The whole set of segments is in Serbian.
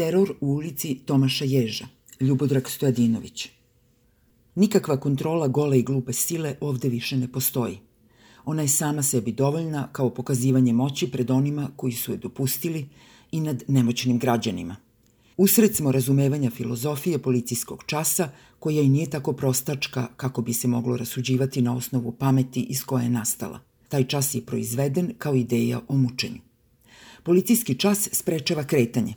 Teror u ulici Tomaša Ježa, Ljubodrag Stojadinović. Nikakva kontrola gole i glupe sile ovde više ne postoji. Ona je sama sebi dovoljna kao pokazivanje moći pred onima koji su je dopustili i nad nemoćnim građanima. Usred smo razumevanja filozofije policijskog časa, koja i nije tako prostačka kako bi se moglo rasuđivati na osnovu pameti iz koje je nastala. Taj čas je proizveden kao ideja o mučenju. Policijski čas sprečava kretanje,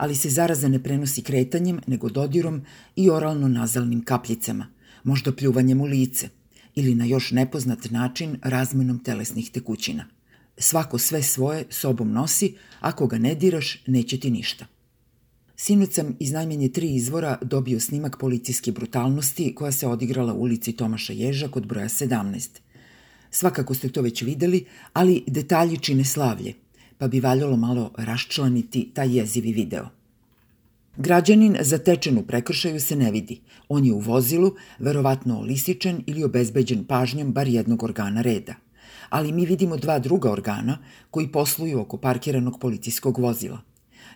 ali se zaraza ne prenosi kretanjem, nego dodirom i oralno-nazalnim kapljicama, možda pljuvanjem u lice ili na još nepoznat način razmenom telesnih tekućina. Svako sve svoje sobom nosi, ako ga ne diraš, neće ti ništa. Sinoć sam iz najmenje tri izvora dobio snimak policijske brutalnosti koja se odigrala u ulici Tomaša Ježa kod broja 17. Svakako ste to već videli, ali detalji čine slavlje – pa bi valjalo malo raščlaniti taj jezivi video. Građanin zatečen u prekršaju se ne vidi. On je u vozilu, verovatno olisičen ili obezbeđen pažnjom bar jednog organa reda. Ali mi vidimo dva druga organa koji posluju oko parkiranog policijskog vozila.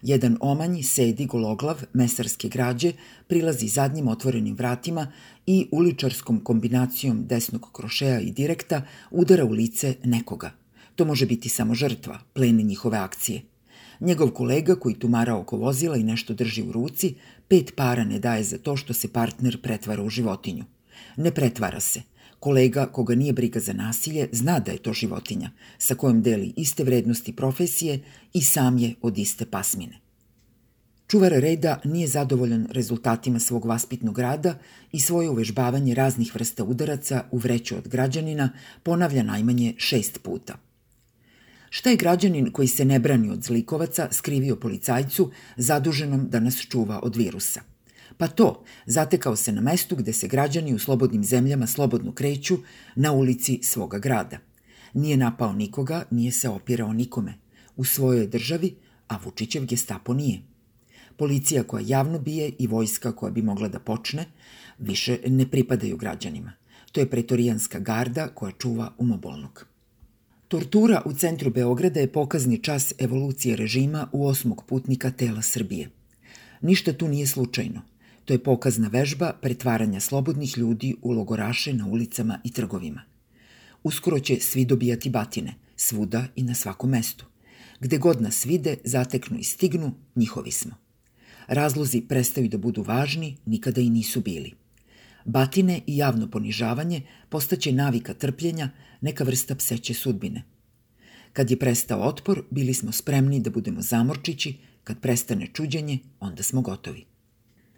Jedan omanji sedi gologlav mesarske građe, prilazi zadnjim otvorenim vratima i uličarskom kombinacijom desnog krošeja i direkta udara u lice nekoga – To može biti samo žrtva, plen njihove akcije. Njegov kolega koji tumara oko vozila i nešto drži u ruci, pet para ne daje za to što se partner pretvara u životinju. Ne pretvara se. Kolega koga nije briga za nasilje zna da je to životinja, sa kojom deli iste vrednosti profesije i sam je od iste pasmine. Čuvar reda nije zadovoljan rezultatima svog vaspitnog rada i svoje uvežbavanje raznih vrsta udaraca u vreću od građanina ponavlja najmanje šest puta. Šta je građanin koji se ne brani od zlikovaca skrivio policajcu zaduženom da nas čuva od virusa? Pa to, zatekao se na mestu gde se građani u slobodnim zemljama slobodno kreću na ulici svoga grada. Nije napao nikoga, nije se opirao nikome. U svojoj državi, a Vučićev gestapo nije. Policija koja javno bije i vojska koja bi mogla da počne, više ne pripadaju građanima. To je pretorijanska garda koja čuva umobolnog. Tortura u centru Beograda je pokazni čas evolucije režima u osmog putnika tela Srbije. Ništa tu nije slučajno. To je pokazna vežba pretvaranja slobodnih ljudi u logoraše na ulicama i trgovima. Uskoro će svi dobijati batine, svuda i na svakom mestu. Gde god nas vide, zateknu i stignu, njihovi smo. Razlozi prestaju da budu važni, nikada i nisu bili – Batine i javno ponižavanje postaće navika trpljenja, neka vrsta pseće sudbine. Kad je prestao otpor, bili smo spremni da budemo zamorčići, kad prestane čuđenje, onda smo gotovi.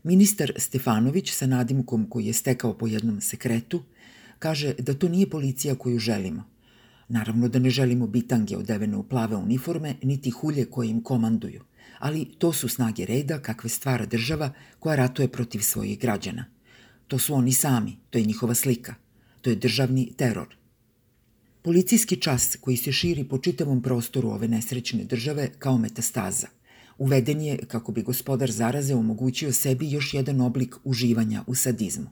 Ministar Stefanović sa nadimkom koji je stekao po jednom sekretu, kaže da to nije policija koju želimo. Naravno da ne želimo bitange odevene u plave uniforme, niti hulje koje im komanduju, ali to su snage reda kakve stvara država koja ratuje protiv svojih građana – To su oni sami, to je njihova slika. To je državni teror. Policijski čas koji se širi po čitavom prostoru ove nesrećne države kao metastaza. Uveden je kako bi gospodar zaraze omogućio sebi još jedan oblik uživanja u sadizmu.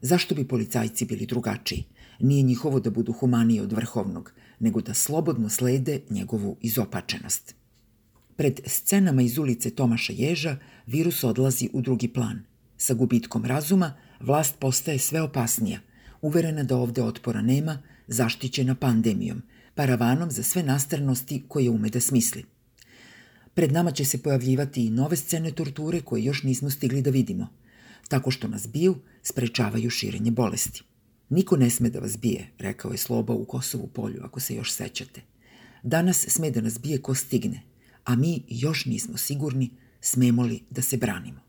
Zašto bi policajci bili drugačiji? Nije njihovo da budu humaniji od vrhovnog, nego da slobodno slede njegovu izopačenost. Pred scenama iz ulice Tomaša Ježa virus odlazi u drugi plan. Sa gubitkom razuma – vlast postaje sve opasnija, uverena da ovde otpora nema, zaštićena pandemijom, paravanom za sve nastrnosti koje ume da smisli. Pred nama će se pojavljivati i nove scene torture koje još nismo stigli da vidimo. Tako što nas biju, sprečavaju širenje bolesti. Niko ne sme da vas bije, rekao je Sloba u Kosovu polju, ako se još sećate. Danas sme da nas bije ko stigne, a mi još nismo sigurni smemo li da se branimo.